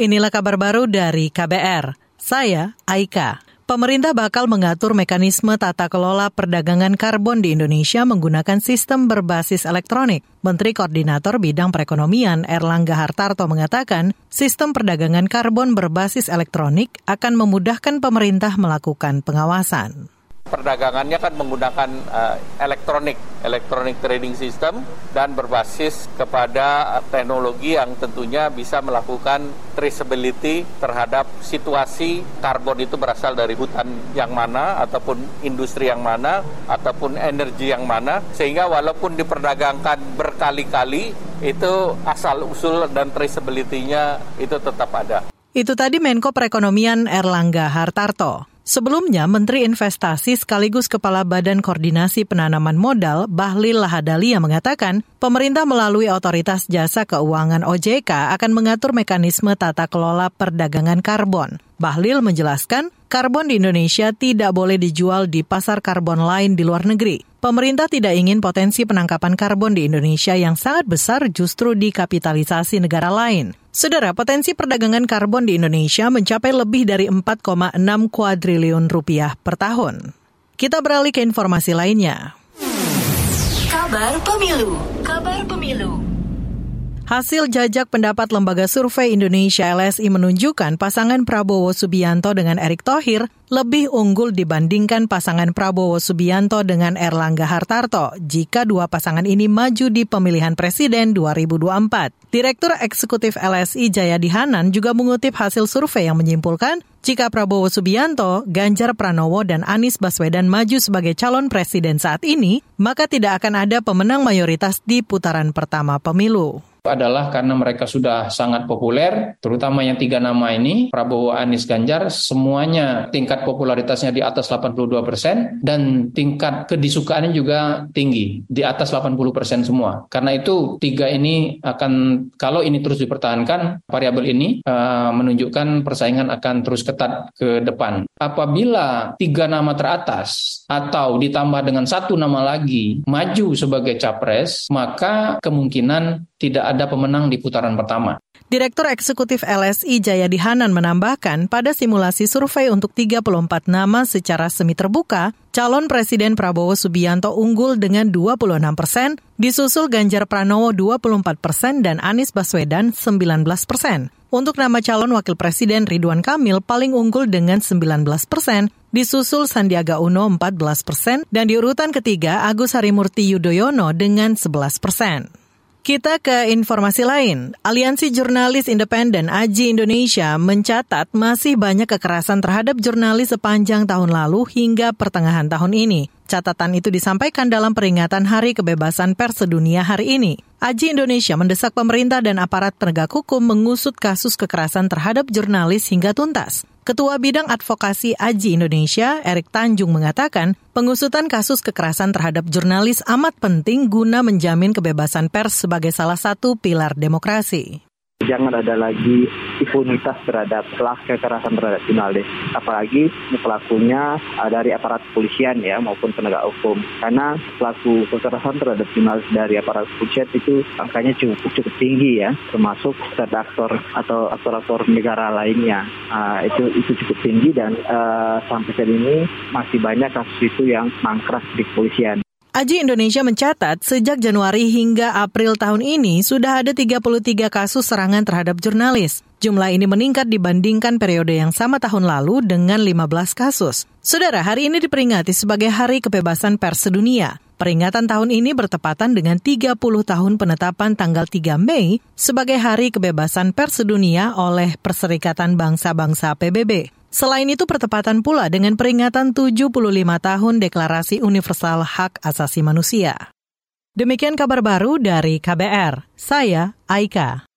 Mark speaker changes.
Speaker 1: Inilah kabar baru dari KBR. Saya Aika. Pemerintah bakal mengatur mekanisme tata kelola perdagangan karbon di Indonesia menggunakan sistem berbasis elektronik. Menteri Koordinator Bidang Perekonomian Erlangga Hartarto mengatakan, sistem perdagangan karbon berbasis elektronik akan memudahkan pemerintah melakukan pengawasan
Speaker 2: perdagangannya kan menggunakan uh, elektronik, elektronik trading system dan berbasis kepada teknologi yang tentunya bisa melakukan traceability terhadap situasi karbon itu berasal dari hutan yang mana ataupun industri yang mana ataupun energi yang mana sehingga walaupun diperdagangkan berkali-kali itu asal usul dan traceability-nya itu tetap ada.
Speaker 1: Itu tadi Menko Perekonomian Erlangga Hartarto. Sebelumnya, Menteri Investasi sekaligus Kepala Badan Koordinasi Penanaman Modal, Bahlil Lahadalia mengatakan, pemerintah melalui Otoritas Jasa Keuangan OJK akan mengatur mekanisme tata kelola perdagangan karbon. Bahlil menjelaskan, karbon di Indonesia tidak boleh dijual di pasar karbon lain di luar negeri. Pemerintah tidak ingin potensi penangkapan karbon di Indonesia yang sangat besar justru dikapitalisasi negara lain. Saudara, potensi perdagangan karbon di Indonesia mencapai lebih dari 4,6 kuadriliun rupiah per tahun. Kita beralih ke informasi lainnya.
Speaker 3: Kabar Pemilu Kabar Pemilu
Speaker 1: Hasil jajak pendapat Lembaga Survei Indonesia LSI menunjukkan pasangan Prabowo Subianto dengan Erick Thohir lebih unggul dibandingkan pasangan Prabowo Subianto dengan Erlangga Hartarto jika dua pasangan ini maju di pemilihan presiden 2024. Direktur Eksekutif LSI Jayadi Hanan juga mengutip hasil survei yang menyimpulkan jika Prabowo Subianto, Ganjar Pranowo, dan Anies Baswedan maju sebagai calon presiden saat ini, maka tidak akan ada pemenang mayoritas di putaran pertama pemilu
Speaker 4: adalah karena mereka sudah sangat populer, terutama yang tiga nama ini, Prabowo, Anies, Ganjar, semuanya tingkat popularitasnya di atas 82 persen dan tingkat kedisukaannya juga tinggi, di atas 80 persen semua. Karena itu tiga ini akan, kalau ini terus dipertahankan, variabel ini uh, menunjukkan persaingan akan terus ketat ke depan. Apabila tiga nama teratas atau ditambah dengan satu nama lagi maju sebagai capres, maka kemungkinan tidak ada pemenang di putaran pertama.
Speaker 1: Direktur Eksekutif LSI Jayadi Hanan menambahkan pada simulasi survei untuk 34 nama secara semi terbuka, calon Presiden Prabowo Subianto unggul dengan 26 persen, disusul Ganjar Pranowo 24 persen dan Anies Baswedan 19 persen. Untuk nama calon Wakil Presiden Ridwan Kamil paling unggul dengan 19 persen, disusul Sandiaga Uno 14 persen, dan di urutan ketiga Agus Harimurti Yudhoyono dengan 11 persen. Kita ke informasi lain. Aliansi Jurnalis Independen AJI Indonesia mencatat masih banyak kekerasan terhadap jurnalis sepanjang tahun lalu hingga pertengahan tahun ini. Catatan itu disampaikan dalam peringatan Hari Kebebasan Pers Sedunia hari ini. AJI Indonesia mendesak pemerintah dan aparat penegak hukum mengusut kasus kekerasan terhadap jurnalis hingga tuntas. Ketua Bidang Advokasi Aji Indonesia, Erik Tanjung mengatakan, pengusutan kasus kekerasan terhadap jurnalis amat penting guna menjamin kebebasan pers sebagai salah satu pilar demokrasi
Speaker 5: jangan ada lagi impunitas terhadap pelaku kekerasan terhadap jurnalis. Apalagi pelakunya uh, dari aparat kepolisian ya maupun penegak hukum. Karena pelaku kekerasan terhadap jurnalis dari aparat kepolisian itu angkanya cukup cukup tinggi ya, termasuk aktor atau aktor-aktor negara lainnya. Uh, itu itu cukup tinggi dan uh, sampai saat ini masih banyak kasus itu yang mangkrak di kepolisian.
Speaker 1: Aji Indonesia mencatat sejak Januari hingga April tahun ini sudah ada 33 kasus serangan terhadap jurnalis. Jumlah ini meningkat dibandingkan periode yang sama tahun lalu dengan 15 kasus. Saudara, hari ini diperingati sebagai Hari Kebebasan Pers Sedunia. Peringatan tahun ini bertepatan dengan 30 tahun penetapan tanggal 3 Mei sebagai Hari Kebebasan Pers Sedunia oleh Perserikatan Bangsa-Bangsa PBB. Selain itu pertepatan pula dengan peringatan 75 tahun Deklarasi Universal Hak Asasi Manusia. Demikian kabar baru dari KBR. Saya Aika.